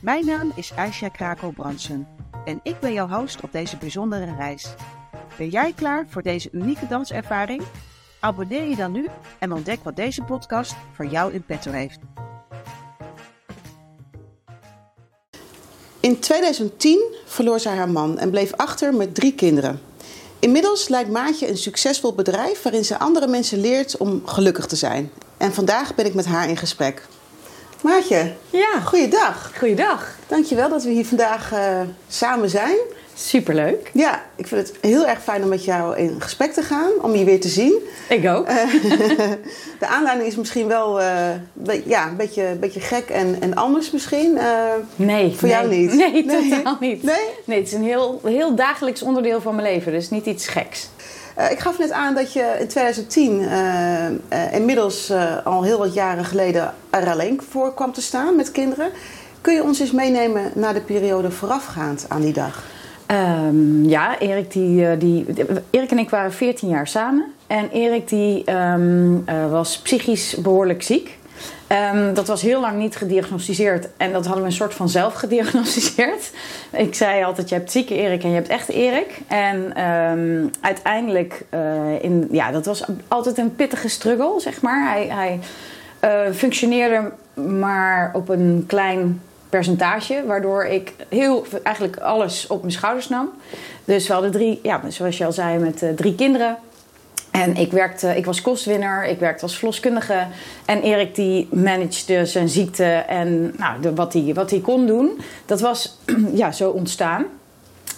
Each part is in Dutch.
Mijn naam is Aisha Krakel-Bransen en ik ben jouw host op deze bijzondere reis. Ben jij klaar voor deze unieke danservaring? Abonneer je dan nu en ontdek wat deze podcast voor jou in petto heeft. In 2010 verloor zij haar man en bleef achter met drie kinderen. Inmiddels leidt Maatje een succesvol bedrijf waarin ze andere mensen leert om gelukkig te zijn. En vandaag ben ik met haar in gesprek. Maatje, Ja, goeiedag. goeiedag. Dankjewel dat we hier vandaag eh, samen zijn. Superleuk. Ja, ik vind het heel erg fijn om met jou in gesprek te gaan, om je weer te zien. Ik ook. De aanleiding is misschien wel eh, be- ja, een beetje, beetje gek en, en anders misschien. Eh, nee. voor nee. jou niet? Nee, Nee? totaal niet. Nee? Nee, het is een heel, heel dagelijks onderdeel van mijn leven. Dus niet iets geks. Eh, ik gaf net aan dat je in 2010, eh, eh, inmiddels al heel wat jaren geleden, er alleen voor kwam te staan met kinderen. Kun je ons eens meenemen naar de periode voorafgaand aan die dag? Ehm, ja, Erik, die, die, Erik en ik waren 14 jaar samen. En Erik die, ehm, eh, was psychisch behoorlijk ziek. Ehm, dat was heel lang niet gediagnosticeerd. En dat hadden we een soort van zelf gediagnosticeerd. Ik zei altijd, je hebt zieke Erik en je hebt echt Erik. En ehm, uiteindelijk, eh, in, ja, dat was altijd een pittige struggle, zeg maar. Hij, hij eh, functioneerde maar op een klein percentage, waardoor ik heel eigenlijk alles op mijn schouders nam. Dus we hadden drie, ja, zoals je al zei, met eh, drie kinderen. En ik, werkte, ik was kostwinner, ik werkte als verloskundige. En Erik die managede zijn ziekte en nou, de, wat hij wat kon doen. Dat was ja, zo ontstaan.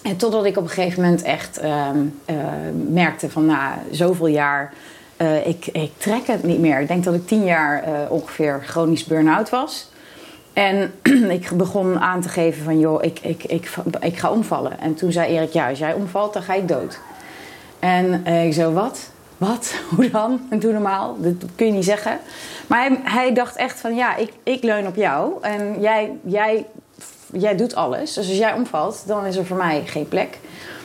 En totdat ik op een gegeven moment echt ehm, eh, merkte van na zoveel jaar... eh, ik, ik trek het niet meer. Ik denk dat ik tien jaar eh, ongeveer chronisch burn-out was. En ik begon aan te geven van, joh, ik, ik, ik, ik ga omvallen. En toen zei Erik, ja, als jij omvalt, dan ga ik dood. En ik zo, wat? Wat? Hoe dan? Doe normaal. Dat kun je niet zeggen. Maar hij, hij dacht echt van, ja, ik, ik leun op jou. En jij, jij, jij doet alles. Dus als jij omvalt, dan is er voor mij geen plek.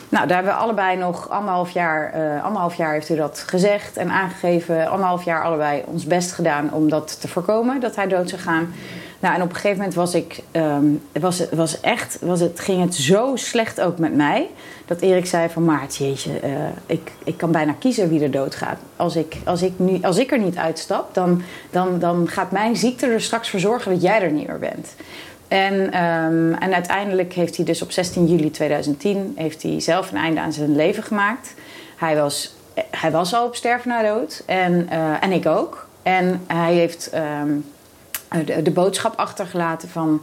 Nou, daar hebben we allebei nog anderhalf jaar... eh anderhalf jaar heeft u dat gezegd en aangegeven. Anderhalf jaar allebei ons best gedaan om dat te voorkomen. Dat hij dood zou gaan. Nou, en op een gegeven moment was ik, ehm, was, was echt, was het, ging het zo slecht ook met mij. Dat Erik zei van Maart, jeetje, eh, ik, ik kan bijna kiezen wie er doodgaat. Als ik, als ik, nu, als ik er niet uitstap, dan, dan, dan gaat mijn ziekte er straks voor zorgen dat jij er niet meer bent. En, ehm, en uiteindelijk heeft hij dus op 16 juli 2010 heeft hij zelf een einde aan zijn leven gemaakt. Hij was, hij was al op sterven dood en, eh, en ik ook. En hij heeft ehm, de, de boodschap achtergelaten van...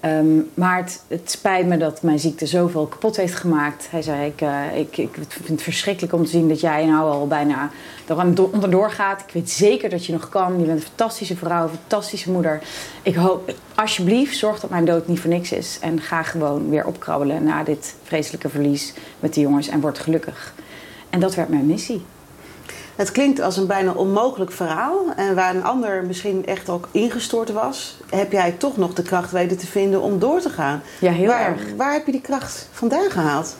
ehm Maart, het spijt me dat mijn ziekte zoveel kapot heeft gemaakt. Hij zei, ik, eh, ik, vind het verschrikkelijk om te zien dat jij nou al bijna er onderdoor gaat. Ik weet zeker dat je nog kan. Je bent een fantastische vrouw, een fantastische moeder. Ik hoop, alsjeblieft, zorg dat mijn dood niet voor niks is. En ga gewoon weer opkrabbelen na dit vreselijke verlies met de jongens en word gelukkig. En dat werd mijn missie. Het klinkt als een bijna onmogelijk verhaal. En waar een ander misschien echt ook ingestort was, heb jij toch nog de kracht weten te vinden om door te gaan. Ja, heel waar, erg. Waar heb je die kracht vandaan gehaald?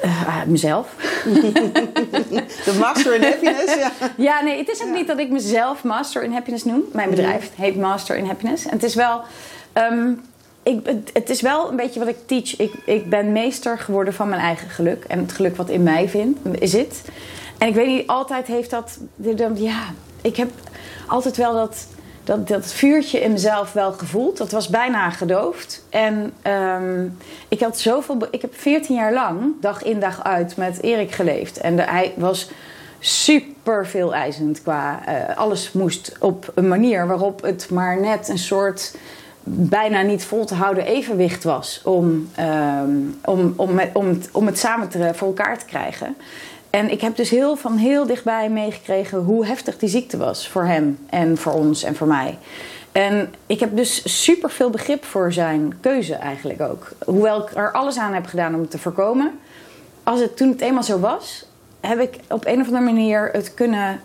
Eh, mezelf. De master in happiness, ja. Ja, nee, het is ook niet dat ik mezelf Master in Happiness noem. Mijn bedrijf heet Master in Happiness. En het is wel... ehm, ik, het- het is wel een beetje wat ik teach. Ik, ik ben meester geworden van mijn eigen geluk. En het geluk wat in mij vindt, zit. En ik weet niet, altijd heeft dat... Ja, ik heb altijd wel dat, dat, dat vuurtje in mezelf wel gevoeld. Dat was bijna gedoofd. En ehm, ik had zoveel... Ik heb 14 jaar lang, dag in dag uit, met Erik geleefd. En de- hij was super veel eisend qua eh, alles moest op een manier waarop het maar net een soort bijna niet vol te houden evenwicht was om, ehm, om, om, om, het, om het samen voor elkaar te krijgen. En ik heb dus heel van heel dichtbij meegekregen hoe heftig die ziekte was voor hem en voor ons en voor mij. En ik heb dus super veel begrip voor zijn keuze eigenlijk ook. Hoewel ik er alles aan heb gedaan om het te voorkomen. Als het toen het eenmaal zo was, heb ik op een of andere manier het kunnen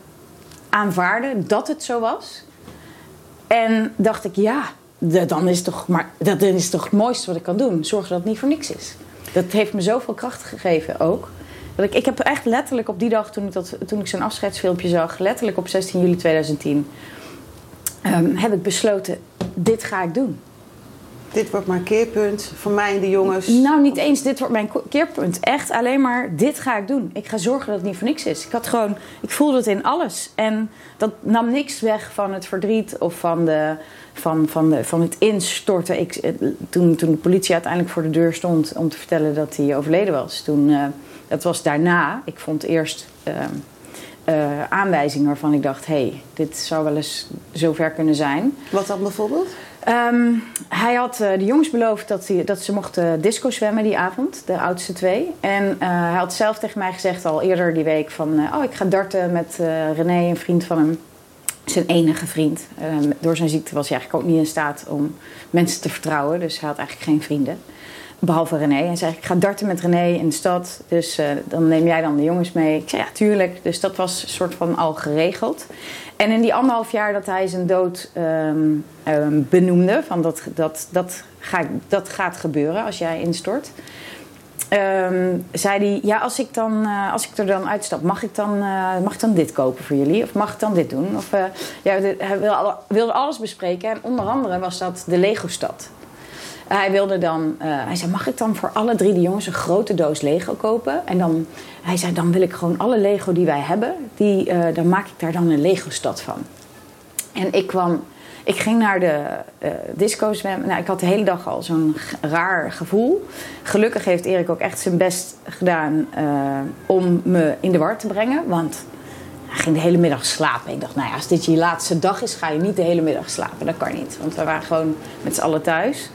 aanvaarden dat het zo was. En dacht ik, ja, dan is toch, maar, dat is toch het mooiste wat ik kan doen. Zorgen dat het niet voor niks is. Dat heeft me zoveel kracht gegeven ook. Ik, ik heb echt letterlijk op die dag, toen ik, dat, toen ik zijn afscheidsfilmpje zag, letterlijk op 16 juli 2010, ehm, heb ik besloten: dit ga ik doen. Dit wordt mijn keerpunt voor mij en de jongens. Nou, niet eens dit wordt mijn keerpunt. Echt alleen maar dit ga ik doen. Ik ga zorgen dat het niet voor niks is. Ik had gewoon, ik voelde het in alles. En dat nam niks weg van het verdriet of van, de, van, van, de, van het instorten. Ik, toen, toen de politie uiteindelijk voor de deur stond om te vertellen dat hij overleden was. Toen, uh, dat was daarna. Ik vond eerst uh, uh, aanwijzingen waarvan ik dacht: hé, hey, dit zou wel eens zover kunnen zijn. Wat dan bijvoorbeeld? Um, hij had uh, de jongens beloofd dat, hij, dat ze mochten disco zwemmen die avond, de oudste twee. En uh, hij had zelf tegen mij gezegd al eerder die week van... Oh, ik ga darten met René, een vriend van hem. Zijn enige vriend. door zijn ziekte was hij eigenlijk ook niet in staat om mensen te vertrouwen. Dus hij had eigenlijk geen vrienden. Behalve René. Hij zei, ik ga darten met René in de stad. Dus dan neem jij dan de jongens mee. Ik zei, ja, tuurlijk. Dus dat was een soort van al geregeld. En in die anderhalf jaar dat hij zijn dood um, um, benoemde, van dat, dat, dat, ga, dat gaat gebeuren als jij instort. Um, zei hij, ja, als ik, dan, uh, als ik er dan uitstap, mag ik dan, uh, mag ik dan dit kopen voor jullie? Of mag ik dan dit doen? Of, ja, hij wilde alles bespreken. En onder andere was dat de Lego-stad. Hij wilde dan, hij zei, mag ik dan voor alle drie de jongens een grote doos Lego kopen? En dan hij zei, dan wil ik gewoon alle Lego die wij hebben, die, uh, dan maak ik daar dan een Lego-stad van. En ik kwam, ik ging naar de uh, disco zwemmen. Nou, ik had de hele dag al zo'n raar gevoel. Gelukkig heeft Erik ook echt zijn best gedaan om me in de war te brengen. Want hij ging de hele middag slapen. Ik dacht, nou ja, als dit je laatste dag is, ga je niet de hele middag slapen. Dat kan niet, want we waren gewoon met z'n allen thuis.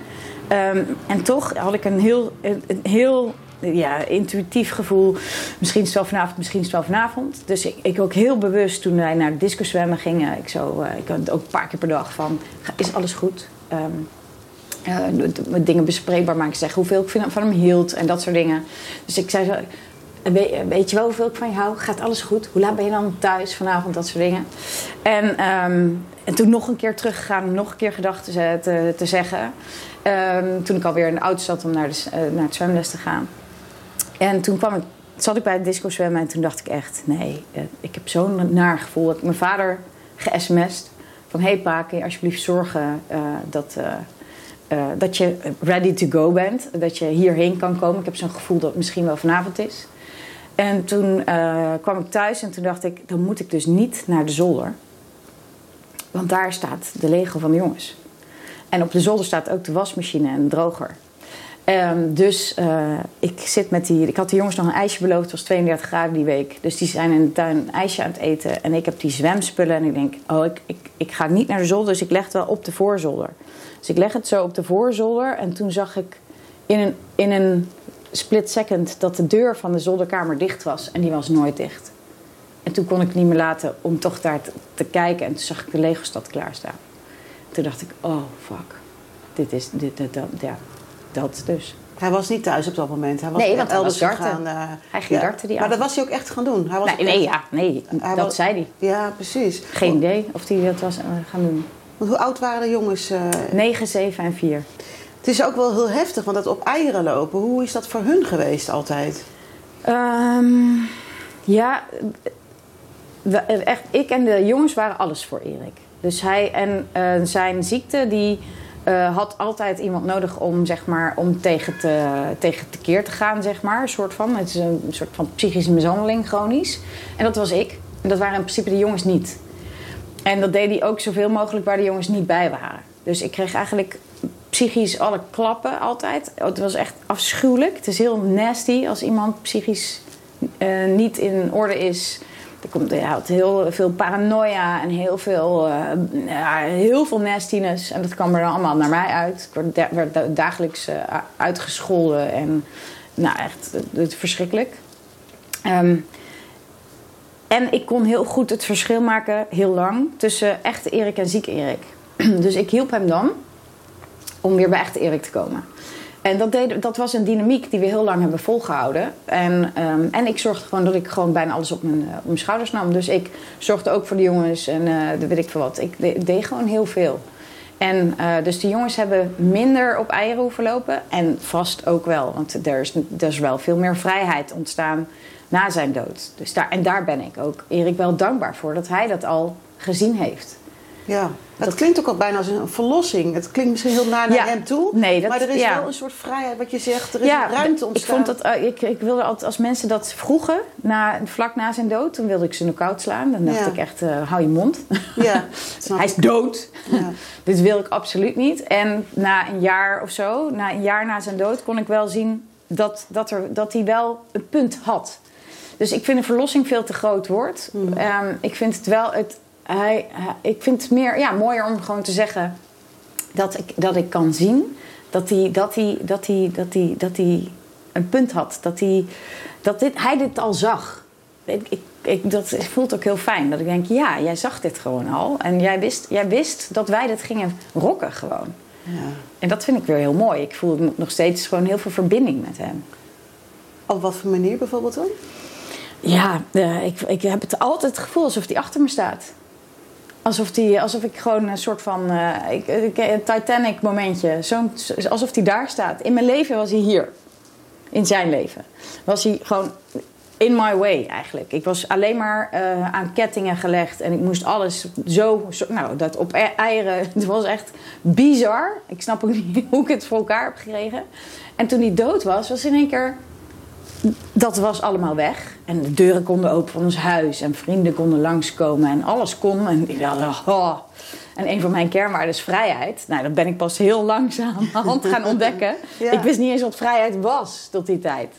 Um, en toch had ik een heel, een, heel ja, intuïtief gevoel. Misschien is het wel vanavond, misschien is het wel vanavond. Dus ik, ik ook heel bewust toen wij naar de disco zwemmen gingen. Ik, zo, uh, ik had ook een paar keer per dag van, is alles goed? Um, dingen bespreekbaar maken. Zeggen hoeveel ik van hem hield en dat soort dingen. Dus ik zei zo, weet je wel hoeveel ik van je hou? Gaat alles goed? Hoe laat ben je dan thuis vanavond? Dat soort dingen. En, um, en toen nog een keer teruggegaan, nog een keer gedachten te, te, te zeggen. Um, toen ik alweer in de auto zat om naar, de, uh, naar het zwemles te gaan. En toen kwam zat ik bij het disco zwemmen en toen dacht ik echt... nee, eh, ik heb zo'n naar gevoel. Ik mijn vader ge-sms'd van... hé hey pa, kun je alsjeblieft zorgen uh, dat, dat je ready to go bent. Dat je hierheen kan komen. Ik heb zo'n gevoel dat het misschien wel vanavond is. En toen kwam ik thuis en toen dacht ik... dan moet ik dus niet naar de zolder. Want daar staat de Lego van de jongens. En op de zolder staat ook de wasmachine en de droger. Um, dus uh, ik zit met die. Ik had de jongens nog een ijsje beloofd. Het was 32 graden die week. Dus die zijn in de tuin een ijsje aan het eten. En ik heb die zwemspullen. En ik denk, oh, ik, ik, ik ga niet naar de zolder. Dus ik leg het wel op de voorzolder. Dus ik leg het zo op de voorzolder. En toen zag ik in een, in een split second dat de deur van de zolderkamer dicht was. En die was nooit dicht. En toen kon ik niet meer laten om toch daar te, te kijken. En toen zag ik de Lego-stad klaarstaan. Toen dacht ik, oh fuck. Dit is, dit, dit ja dat dus. Hij was niet thuis op dat moment. Hij was nee, want elders hij was uh, hij ging ja. darten die Maar dat was hij ook echt gaan doen. Hij was nee, nee, echt... ja, nee. Hij dat was... zei hij. Ja, precies. Geen idee of hij dat was uh, gaan doen. Want hoe oud waren de jongens? Uh... 9, 7 en 4. Het is ook wel heel heftig, want dat op eieren lopen. Hoe is dat voor hun geweest altijd? Um, ja, we, echt, ik en de jongens waren alles voor Erik. Dus hij en uh, zijn ziekte, die uh, had altijd iemand nodig om, zeg maar, om tegen, te, tegen te keer te gaan, zeg maar. Een soort van. Het is een soort van psychische mishandeling, chronisch. En dat was ik. En dat waren in principe de jongens niet. En dat deed hij ook zoveel mogelijk waar de jongens niet bij waren. Dus ik kreeg eigenlijk psychisch alle klappen altijd. Het was echt afschuwelijk. Het is heel nasty als iemand psychisch uh, niet in orde is er komt, had heel veel paranoia en heel veel, uh, ja, heel veel nastiness. En dat kwam er allemaal naar mij uit. Ik werd, dagelijks uh, uitgescholden en nou echt het, verschrikkelijk. Um, en ik kon heel goed het verschil maken, heel lang, tussen echte Erik en zieke Erik. dus ik hielp hem dan om weer bij echte Erik te komen. En dat, deed, dat was een dynamiek die we heel lang hebben volgehouden. En, ehm, en ik zorgde gewoon dat ik gewoon bijna alles op mijn, eh, op mijn schouders nam. Dus ik zorgde ook voor de jongens en uh, weet ik veel wat. Ik deed gewoon heel veel. En uh, dus de jongens hebben minder op eieren hoeven lopen. En vast ook wel, want er is, er is wel veel meer vrijheid ontstaan na zijn dood. Dus daar, en daar ben ik ook Erik wel dankbaar voor dat hij dat al gezien heeft. Ja, het klinkt ook al bijna als een verlossing. Het klinkt misschien heel naar, naar hem toe. Nee, dat, maar er is ja. wel een soort vrijheid, wat je zegt. Er is ja, ruimte ontstaan. Ik, vond dat, uh, ik, ik wilde altijd, als mensen dat vroegen, na, vlak na zijn dood, dan wilde ik ze knock-out slaan. Dan dacht ik echt, uh, hou je mond. Ja, Hij is dood. Dit wil ik absoluut niet. En na een jaar of zo, na een jaar na zijn dood, kon ik wel zien dat, dat, er, dat hij wel een punt had. Dus ik vind een verlossing veel te groot woord. Mm. Um, ik vind het wel het, hij, hij, ik vind het meer ja, mooier om gewoon te zeggen dat ik, dat ik kan zien dat hij, dat, hij, dat, hij, dat, hij, dat hij een punt had. Dat, hij, dat dit, hij dit al zag. Ik, ik, ik, dat voelt ook heel fijn. Dat ik denk, ja, jij zag dit gewoon al. En jij wist, jij wist dat wij dit gingen rocken gewoon. Ja. En dat vind ik weer heel mooi. Ik voel nog steeds gewoon heel veel verbinding met hem. Op wat voor manier bijvoorbeeld dan? Ja, uh, ik, ik heb het altijd het gevoel alsof hij achter me staat. Alsof, die, alsof ik gewoon een soort van ik, een Titanic momentje. Zo, alsof hij daar staat. In mijn leven was hij hier. In zijn leven. Was hij gewoon in my way eigenlijk. Ik was alleen maar uh, aan kettingen gelegd. En ik moest alles zo... nou, dat op eieren. Het was echt bizar. Ik snap ook niet hoe ik het voor elkaar heb gekregen. En toen hij dood was, was in één keer dat was allemaal weg. En de deuren konden open van ons huis. En vrienden konden langskomen. En alles kon. En ik dacht, oh. En een van mijn kernwaarden is vrijheid. Nou, dat ben ik pas heel langzaam aan hand gaan ontdekken. ja. Ik wist niet eens wat vrijheid was tot die tijd.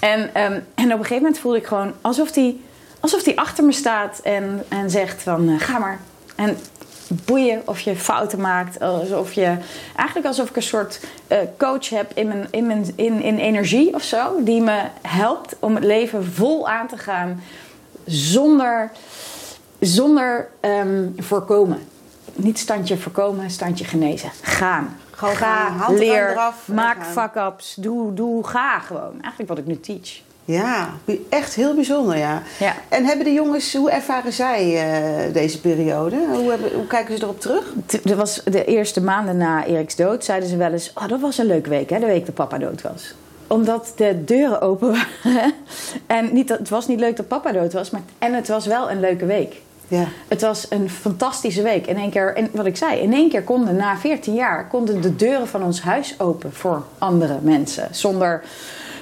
En, um, en op een gegeven moment voelde ik gewoon alsof hij alsof die achter me staat en, en zegt van uh, ga maar. En boeien of je fouten maakt. Alsof je, eigenlijk alsof ik een soort uh, coach heb in, mijn, in, mijn, in, in energie of zo. Die me helpt om het leven vol aan te gaan. Zonder, zonder um, voorkomen. Niet standje voorkomen, standje genezen. Gaan. Gewoon ga, gaan, leer, eraf, maak fuck-ups. Doe, doe, ga gewoon. Eigenlijk wat ik nu teach. Ja, echt heel bijzonder, ja. ja. En hebben de jongens, hoe ervaren zij uh, deze periode? Hoe, hebben, hoe, kijken ze erop terug? Was de eerste maanden na Eriks dood, zeiden ze wel eens: Oh, dat was een leuke week, hè, de week dat papa dood was. Omdat de deuren open waren. en niet, het was niet leuk dat papa dood was, maar en het was wel een leuke week. Ja. Het was een fantastische week. In één keer, in, wat ik zei, in één keer konden na 14 jaar konden de deuren van ons huis open voor andere mensen. Zonder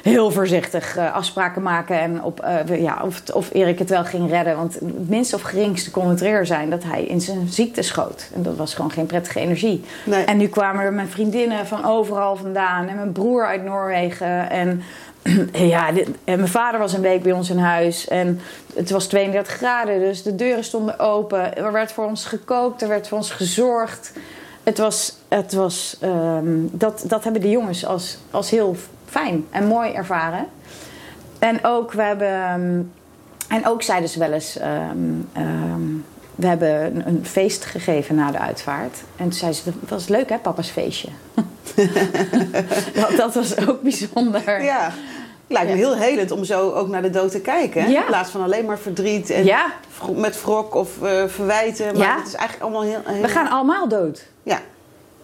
heel voorzichtig uh, afspraken maken en op, uh, ja, of, of Erik het wel ging redden. Want het minste of geringste kon het er zijn dat hij in zijn ziekte schoot. En dat was gewoon geen prettige energie. Nee. En nu kwamen er mijn vriendinnen van overal vandaan en mijn broer uit Noorwegen. En ja, dit, en mijn vader was een week bij ons in huis en het was 32 graden, dus de deuren stonden open. Er werd voor ons gekookt, er werd voor ons gezorgd. Het was, het was um, dat, dat hebben de jongens als, als heel fijn en mooi ervaren. En ook, we hebben, um, en ook zeiden ze wel eens, um, we hebben een, feest gegeven na de uitvaart. En toen zei ze, dat was leuk hè, papa's feestje. dat, dat was ook bijzonder. Ja. Lijkt me heel helend om zo ook naar de dood te kijken. Ja. In plaats van alleen maar verdriet en ja. met wrok of uh, verwijten. Maar het is eigenlijk allemaal heel, heel... We gaan allemaal dood. Ja.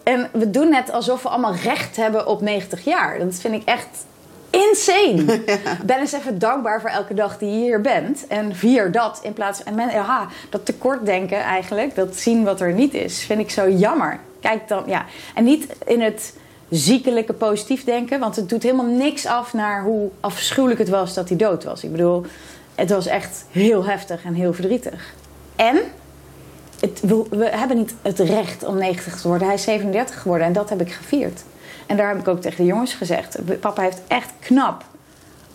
En we doen net alsof we allemaal recht hebben op 90 jaar. Dat vind ik echt insane. Ja. Ben eens even dankbaar voor elke dag die je hier bent. En vier dat in plaats van... En men, ja, dat tekortdenken eigenlijk, dat zien wat er niet is, vind ik zo jammer. Kijk dan, ja. En niet in het ziekelijke positief denken. Want het doet helemaal niks af naar hoe afschuwelijk het was dat hij dood was. Ik bedoel, het was echt heel heftig en heel verdrietig. En het, we, we, hebben niet het recht om 90 te worden. Hij is 37 geworden en dat heb ik gevierd. En daar heb ik ook tegen de jongens gezegd. Papa heeft echt knap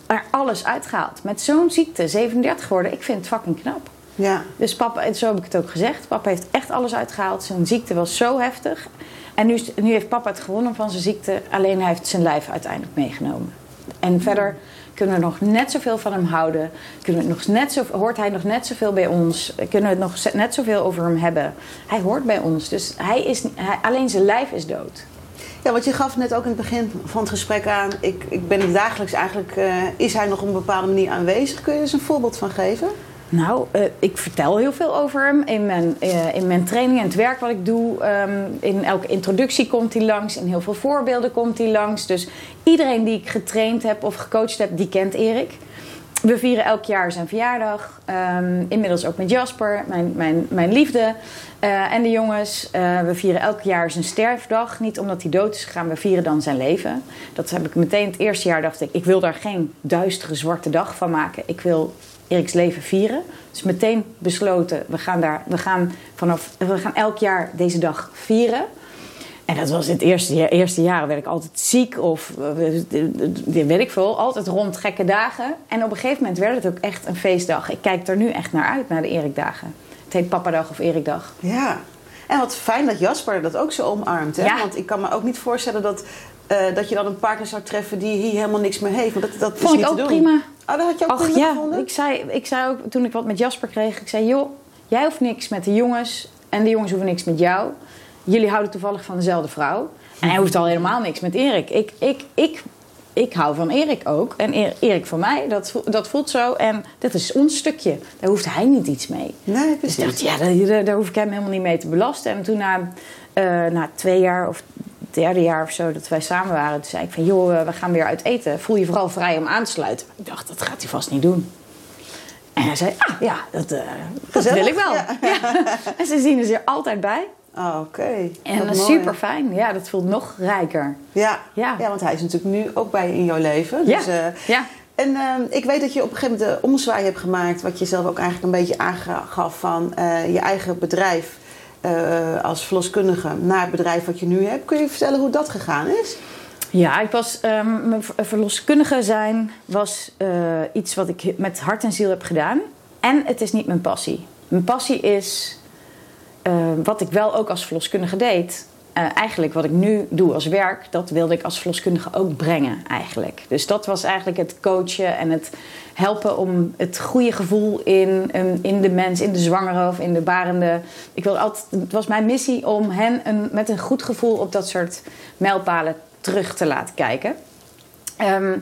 er alles uitgehaald. Met zo'n ziekte, 37 geworden, ik vind het fucking knap. Ja. Dus papa, zo heb ik het ook gezegd. Papa heeft echt alles uitgehaald. Zijn ziekte was zo heftig. En nu, nu heeft papa het gewonnen van zijn ziekte. Alleen hij heeft zijn lijf uiteindelijk meegenomen. En verder kunnen we nog net zoveel van hem houden. Kunnen we nog net zo, hoort hij nog net zoveel bij ons. Kunnen we het nog net zoveel over hem hebben. Hij hoort bij ons. Dus hij is, hij, alleen zijn lijf is dood. Ja, want je gaf net ook in het begin van het gesprek aan... ik, ik ben dagelijks eigenlijk... Uh, is hij nog op een bepaalde manier aanwezig? Kun je eens een voorbeeld van geven? Nou, uh, ik vertel heel veel over hem in mijn, uh, in mijn training en het werk wat ik doe. Um, in elke introductie komt hij langs, in heel veel voorbeelden komt hij langs. Dus iedereen die ik getraind heb of gecoacht heb, die kent Erik. We vieren elk jaar zijn verjaardag. Um, inmiddels ook met Jasper, mijn, mijn, mijn liefde. Uh, en de jongens. we vieren elk jaar zijn sterfdag. Niet omdat hij dood is gegaan, we vieren dan zijn leven. Dat heb ik meteen het eerste jaar dacht ik, ik wil daar geen duistere zwarte dag van maken. Ik wil Eriks leven vieren. Dus meteen besloten, we gaan, daar, we gaan, vanaf, we gaan elk jaar deze dag vieren. En dat was het eerste, eerste jaren werd ik altijd ziek of weet ik veel, altijd rond gekke dagen. En op een gegeven moment werd het ook echt een feestdag. Ik kijk er nu echt naar uit, naar de Erikdagen. Het heet Papadag of Erikdag. Ja, en wat fijn dat Jasper dat ook zo omarmt. Hè? Ja. Want ik kan me ook niet voorstellen dat, uh, dat je dan een partner zou treffen die hier helemaal niks meer heeft. Want dat, dat Vond is niet ik ook te doen. prima. Oh, dat had je ook prima ja, gevonden? ik zei, ik zei ook toen ik wat met Jasper kreeg, ik zei joh, jij hoeft niks met de jongens en de jongens hoeven niks met jou. Jullie houden toevallig van dezelfde vrouw. En hij hoeft al helemaal niks met Erik. Ik, ik, ik, ik hou van Erik ook. En Erik van mij, dat, dat voelt zo. En dit is ons stukje. Daar hoeft hij niet iets mee. Nee, Dus precies. ik dacht, ja, daar, daar- hoef ik hem helemaal niet mee te belasten. En toen na, eh, na twee jaar of derde jaar of zo dat wij samen waren... toen zei ik van, joh, eh, we gaan weer uit eten. Voel je vooral vrij om aan te sluiten. Ik dacht, dat gaat hij vast niet doen. En hij zei, ah, ja, dat, eh, dat wil ik wel. ja. Ja. En ze zien er altijd bij. Oh, oké. En dat is super fijn. Ja, dat voelt nog rijker. Ja. Ja. Ja. want hij is natuurlijk nu ook bij je in jouw leven. Ja. Dus, eh, Ja. En ehm, ik weet dat je op een gegeven moment de omzwaai hebt gemaakt... wat je zelf ook eigenlijk een beetje aangaf van eh, je eigen bedrijf... eh, als verloskundige naar het bedrijf wat je nu hebt. Kun je vertellen hoe dat gegaan is? Ja, ik was, ver- verloskundige zijn was eh, iets wat ik met hart en ziel heb gedaan. En het is niet mijn passie. Mijn passie is eh, wat ik wel ook als verloskundige deed. Eh, eigenlijk wat ik nu doe als werk, dat wilde ik als verloskundige ook brengen eigenlijk. Dus dat was eigenlijk het coachen en het helpen om het goede gevoel in, in- de mens, in de zwangere of in de barende. Ik wilde altijd, het was mijn missie om hen een, met een goed gevoel op dat soort mijlpalen terug te laten kijken. Ehm,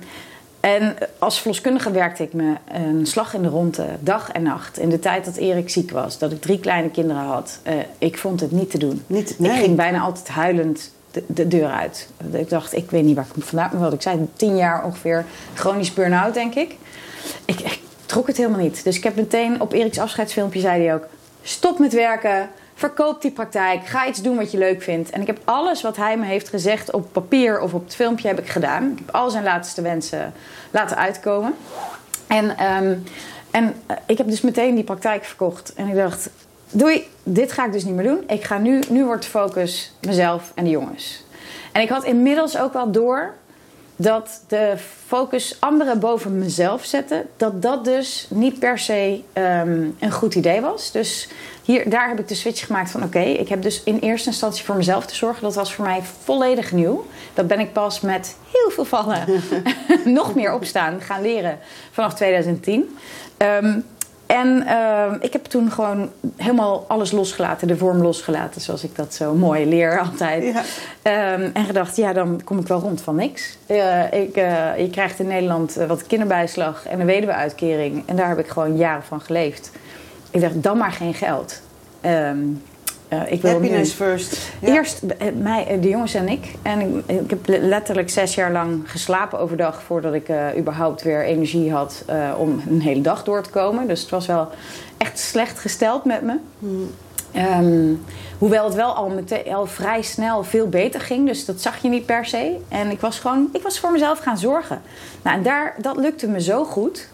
en als verloskundige werkte ik me een slag in de ronde, dag en nacht. In de tijd dat Erik ziek was, dat ik drie kleine kinderen had. Eh, ik vond het niet te doen. Niet, nee. Ik ging bijna altijd huilend de, de deur uit. Ik dacht, ik weet niet waar ik vandaan wat Ik zei tien jaar ongeveer chronisch burn-out, denk ik. ik. Ik trok het helemaal niet. Dus ik heb meteen op Eriks afscheidsfilmpje zei hij ook... stop met werken, verkoop die praktijk, ga iets doen wat je leuk vindt. En ik heb alles wat hij me heeft gezegd op papier of op het filmpje heb ik gedaan. Ik heb al zijn laatste wensen laten uitkomen. En, ehm, en eh, ik heb dus meteen die praktijk verkocht. En ik dacht, doei, dit ga ik dus niet meer doen. Ik ga nu, nu wordt de focus mezelf en de jongens. En ik had inmiddels ook wel door dat de focus anderen boven mezelf zetten, dat dat dus niet per se ehm, een goed idee was. Dus hier, daar heb ik de switch gemaakt van oké, ik heb dus in eerste instantie voor mezelf te zorgen. Dat was voor mij volledig nieuw. Dat ben ik pas met heel veel vallen, nog meer opstaan, gaan leren vanaf 2010. Ehm, en ehm, ik heb toen gewoon helemaal alles losgelaten, de vorm losgelaten, zoals ik dat zo mooi leer altijd. Ja. Ehm, en gedacht, ja, dan kom ik wel rond van niks. Eh, ik, eh, je krijgt in Nederland eh, wat kinderbijslag en een weduwe-uitkering. En daar heb ik gewoon jaren van geleefd. Ik dacht, dan maar geen geld. Ehm, eh, ik wil Happiness nu... first. Ja. Eerst eh, mij, eh, de jongens en ik. En ik, ik heb letterlijk zes jaar lang geslapen overdag... voordat ik eh, überhaupt weer energie had om een hele dag door te komen. Dus het was wel echt slecht gesteld met me. Ehm, hoewel het wel al, meteen, al vrij snel veel beter ging. Dus dat zag je niet per se. En ik was gewoon ik was voor mezelf gaan zorgen. Nou, en daar, dat lukte me zo goed.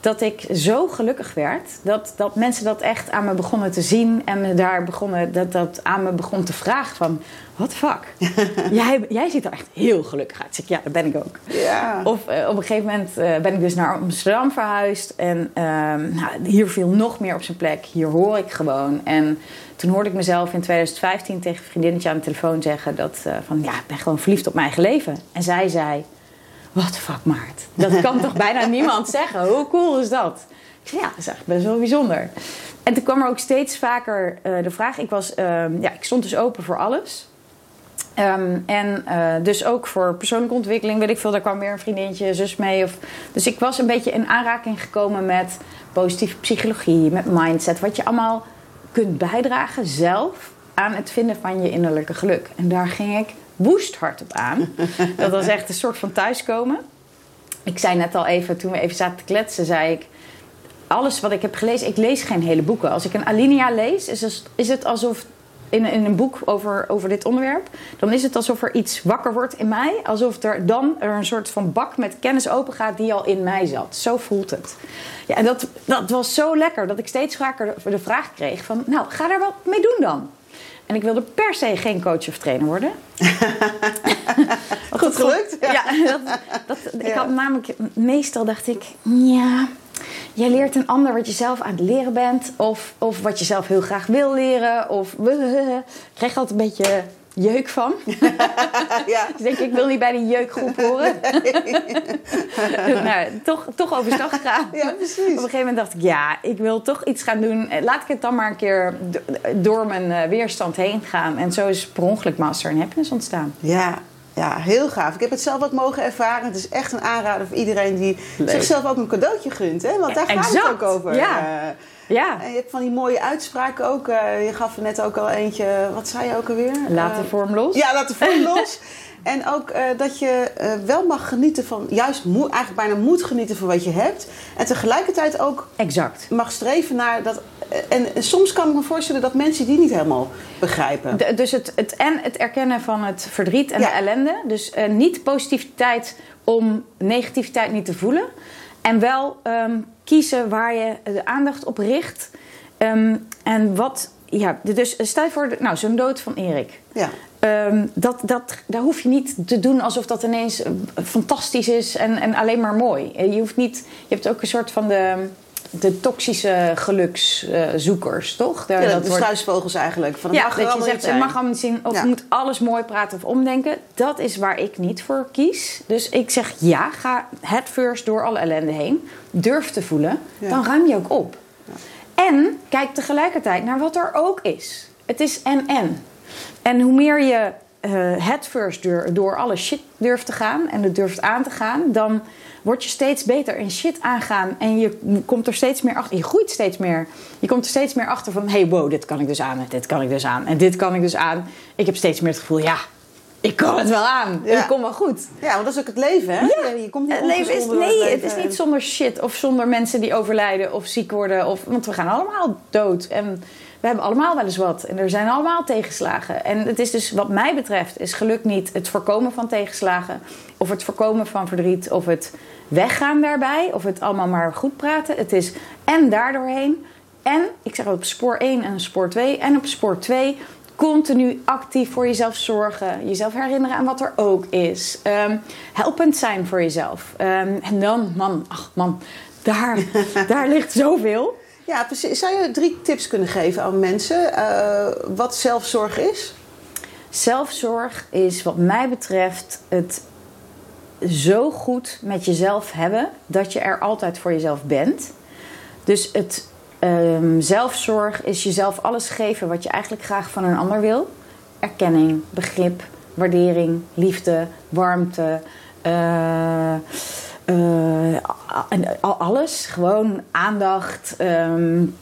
Dat ik zo gelukkig werd. Dat, dat mensen dat echt aan me begonnen te zien. En me daar begonnen, dat dat aan me begon te vragen van... What the fuck? jij, jij ziet er echt heel gelukkig uit. Zeg, ja, dat ben ik ook. Ja. Of eh, op een gegeven moment eh, ben ik dus naar Amsterdam verhuisd. En ehm, nou, hier viel nog meer op zijn plek. Hier hoor ik gewoon. En toen hoorde ik mezelf in 2015 tegen een vriendinnetje aan de telefoon zeggen... Dat, eh, van ja, ik ben gewoon verliefd op mijn eigen leven. En zij zei... What the fuck, Maart? Dat kan toch bijna niemand zeggen? Hoe cool is dat? Ik zei, ja, dat is echt best wel bijzonder. En toen kwam er ook steeds vaker uh, de vraag. Ik, was, uh, ja, ik stond dus open voor alles. Um, en uh, dus ook voor persoonlijke ontwikkeling, weet ik veel. Daar kwam weer een vriendinnetje, zus mee. Of, dus ik was een beetje in aanraking gekomen met positieve psychologie, met mindset. Wat je allemaal kunt bijdragen zelf aan het vinden van je innerlijke geluk. En daar ging ik woest hard op aan. Dat was echt een soort van thuiskomen. Ik zei net al even, toen we even zaten te kletsen, zei ik... Alles wat ik heb gelezen, ik lees geen hele boeken. Als ik een alinea lees, is het, is het alsof in, in een boek over, over dit onderwerp, dan is het alsof er iets wakker wordt in mij. Alsof er dan er een soort van bak met kennis open gaat die al in mij zat. Zo voelt het. Ja, en dat, dat was zo lekker dat ik steeds vaker de vraag kreeg van, nou, ga daar wat mee doen dan. En ik wilde per se geen coach of trainer worden. Goed gelukt. Ja, ja dat, dat, ik had namelijk... Meestal dacht ik... Ja, jij leert een ander wat je zelf aan het leren bent. Of, of wat je zelf heel graag wil leren. Of... Ik kreeg altijd een beetje jeuk van. ja. dus denk ik, ik wil niet bij die jeukgroep horen. nou, toch, toch overstag gegaan. Ja, precies. Op een gegeven moment dacht ik, ja, ik wil toch iets gaan doen. Laat ik het dan maar een keer door mijn eh, weerstand heen gaan. En zo is per ongeluk Master in Happiness ontstaan. Ja, ja, heel gaaf. Ik heb het zelf wat mogen ervaren. Het is echt een aanrader voor iedereen die zichzelf ook een cadeautje gunt. Hè? Want daar gaat het ook over. Ja. Ja. En je hebt van die mooie uitspraken ook. Uh, je gaf er net ook al eentje. Wat zei je ook alweer? Laat de vorm los. Ja, laat de vorm los. En ook uh, dat je uh, wel mag genieten van, juist moet, eigenlijk bijna moet genieten van wat je hebt. En tegelijkertijd ook exact. mag streven naar dat. En, en soms kan ik me voorstellen dat mensen die niet helemaal begrijpen. De, dus het, het, en het erkennen van het verdriet en ja. de ellende. Dus niet positiviteit om negativiteit niet te voelen. En wel um, kiezen waar je de aandacht op richt. Um, en wat. Ja, dus stel je voor, nou, zo'n dood van Erik. Ja. Um, dat, dat, daar hoef je niet te doen alsof dat ineens fantastisch is en, en alleen maar mooi. Je, hoeft niet, je hebt ook een soort van de, de toxische gelukszoekers, toch? Daar, ja, dat de struisvogels eigenlijk. Van, ja, dat je zegt, het mag allemaal niet zien of ja. je moet alles mooi praten of omdenken. Dat is waar ik niet voor kies. Dus ik zeg ja, ga het first door alle ellende heen. Durf te voelen, ja. dan ruim je ook op. En kijk tegelijkertijd naar wat er ook is. Het is en-en. En hoe meer je uh, het first door, door alle shit durft te gaan en het durft aan te gaan, dan word je steeds beter in shit aangaan. En je komt er steeds meer achter. Je groeit steeds meer. Je komt er steeds meer achter van: hey, wow, dit kan ik dus aan. En dit kan ik dus aan. En dit kan ik dus aan. Ik heb steeds meer het gevoel: ja, ik kan het wel aan. Ja. Ik kom wel goed. Ja, want dat is ook het leven, hè? Ja. Je komt niet het leven is, nee, het, leven. het is niet zonder shit of zonder mensen die overlijden of ziek worden. Of, want we gaan allemaal dood. En we hebben allemaal wel eens wat. En er zijn allemaal tegenslagen. En het is dus, wat mij betreft, is geluk niet het voorkomen van tegenslagen. Of het voorkomen van verdriet. Of het weggaan daarbij. Of het allemaal maar goed praten. Het is en daardoorheen. En, ik zeg op spoor 1 en spoor 2. En op spoor 2 continu actief voor jezelf zorgen. Jezelf herinneren aan wat er ook is. Um, helpend zijn voor jezelf. Um, en dan, man, ach man, daar, daar ligt zoveel. Ja, precies. Zou je drie tips kunnen geven aan mensen uh, wat zelfzorg is? Zelfzorg is wat mij betreft het zo goed met jezelf hebben dat je er altijd voor jezelf bent. Dus het um, zelfzorg is jezelf alles geven wat je eigenlijk graag van een ander wil. Erkenning, begrip, waardering, liefde, warmte. Uh, uh, alles. Gewoon aandacht, um,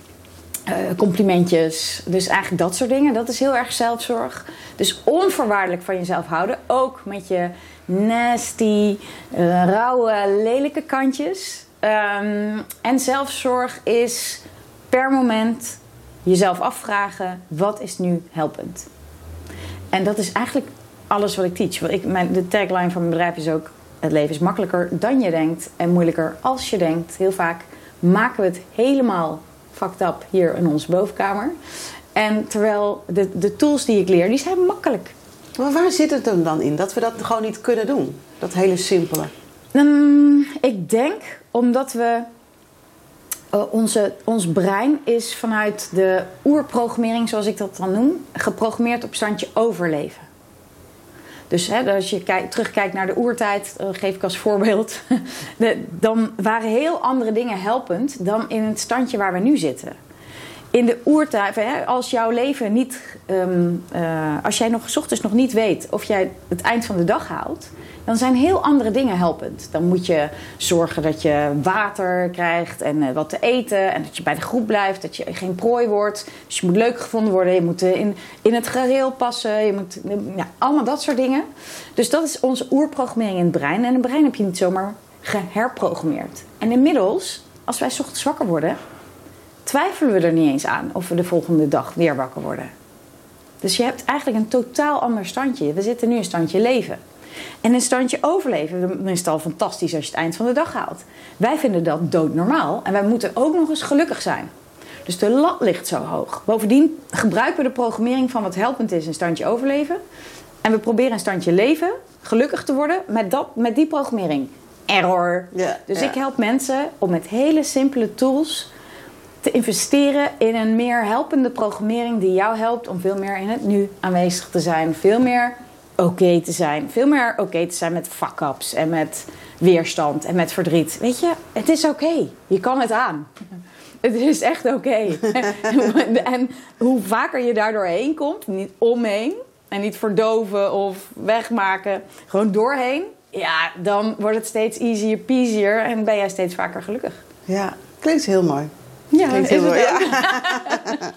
uh, complimentjes. Dus eigenlijk dat soort dingen. Dat is heel erg zelfzorg. Dus onvoorwaardelijk van jezelf houden. Ook met je nasty, uh, rauwe, lelijke kantjes. Um, en zelfzorg is per moment jezelf afvragen: wat is nu helpend? En dat is eigenlijk alles wat ik teach. Ik, mijn, de tagline van mijn bedrijf is ook: het leven is makkelijker dan je denkt en moeilijker als je denkt. Heel vaak maken we het helemaal fucked up hier in onze bovenkamer. En terwijl de, de tools die ik leer, die zijn makkelijk. Maar waar zit het dan in? Dat we dat gewoon niet kunnen doen? Dat hele simpele. Um, ik denk omdat we... Uh, onze, ons brein is vanuit de oerprogrammering, zoals ik dat dan noem... geprogrammeerd op standje overleven. Dus hè, als je kijk, terugkijkt naar de oertijd, uh, geef ik als voorbeeld, dan waren heel andere dingen helpend dan in het standje waar we nu zitten. In de oertijd, als jouw leven niet, um, uh, als jij nog ochtends nog niet weet of jij het eind van de dag haalt, dan zijn heel andere dingen helpend. Dan moet je zorgen dat je water krijgt en uh, wat te eten. En dat je bij de groep blijft, dat je geen prooi wordt. Dus je moet leuk gevonden worden, je moet in, in het gereel passen. Je moet, ja, allemaal dat soort dingen. Dus dat is onze oerprogrammering in het brein. En het brein heb je niet zomaar geherprogrammeerd. En inmiddels, als wij ochtends wakker worden, twijfelen we er niet eens aan of we de volgende dag weer wakker worden. Dus je hebt eigenlijk een totaal ander standje. We zitten nu in standje leven. En een standje overleven, is het al fantastisch als je het eind van de dag haalt. Wij vinden dat doodnormaal en wij moeten ook nog eens gelukkig zijn. Dus de lat ligt zo hoog. Bovendien gebruiken we de programmering van wat helpend is in standje overleven. En we proberen een standje leven, gelukkig te worden met, dat, met die programmering. Error. Ja, dus ja. ik help mensen om met hele simpele tools te investeren in een meer helpende programmering die jou helpt om veel meer in het nu aanwezig te zijn. Veel meer oké te zijn. Veel meer oké te zijn met fuck-ups en met weerstand en met verdriet. Weet je, het is oké. Je kan het aan. Het is echt oké. en hoe vaker je daar doorheen komt, niet omheen en niet verdoven of wegmaken, gewoon doorheen, ja, dan wordt het steeds easier peasier en ben jij steeds vaker gelukkig. Ja, klinkt heel mooi. Ja, Klinkt is heel mooi. Ja.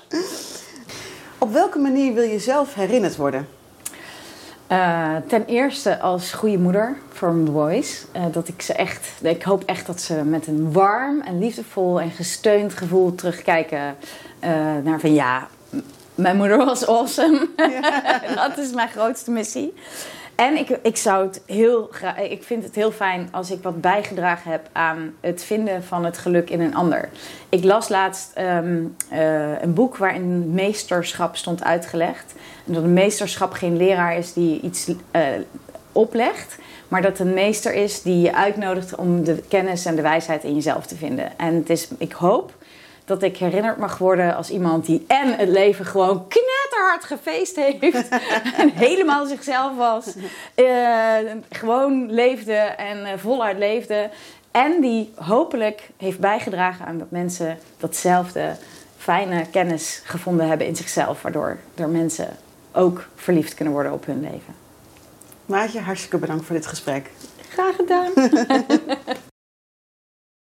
Op welke manier wil je zelf herinnerd worden? Eh, ten eerste als goede moeder voor mijn boys. Eh, dat ik ze echt, ik hoop echt dat ze met een warm en liefdevol en gesteund gevoel terugkijken eh, naar van ja, mijn moeder was awesome. dat is mijn grootste missie. En ik, ik zou het heel graag, ik vind het heel fijn als ik wat bijgedragen heb aan het vinden van het geluk in een ander. Ik las laatst ehm, eh, een boek waarin meesterschap stond uitgelegd. En dat een meesterschap geen leraar is die iets eh, oplegt, maar dat een meester is die je uitnodigt om de kennis en de wijsheid in jezelf te vinden. En het is, ik hoop dat ik herinnerd mag worden als iemand die en het leven gewoon knetterhard gefeest heeft. en helemaal zichzelf was. eh, gewoon leefde en eh, voluit leefde. En die hopelijk heeft bijgedragen aan dat mensen datzelfde fijne kennis gevonden hebben in zichzelf. Waardoor er mensen ook verliefd kunnen worden op hun leven. Maatje, hartstikke bedankt voor dit gesprek. Graag gedaan.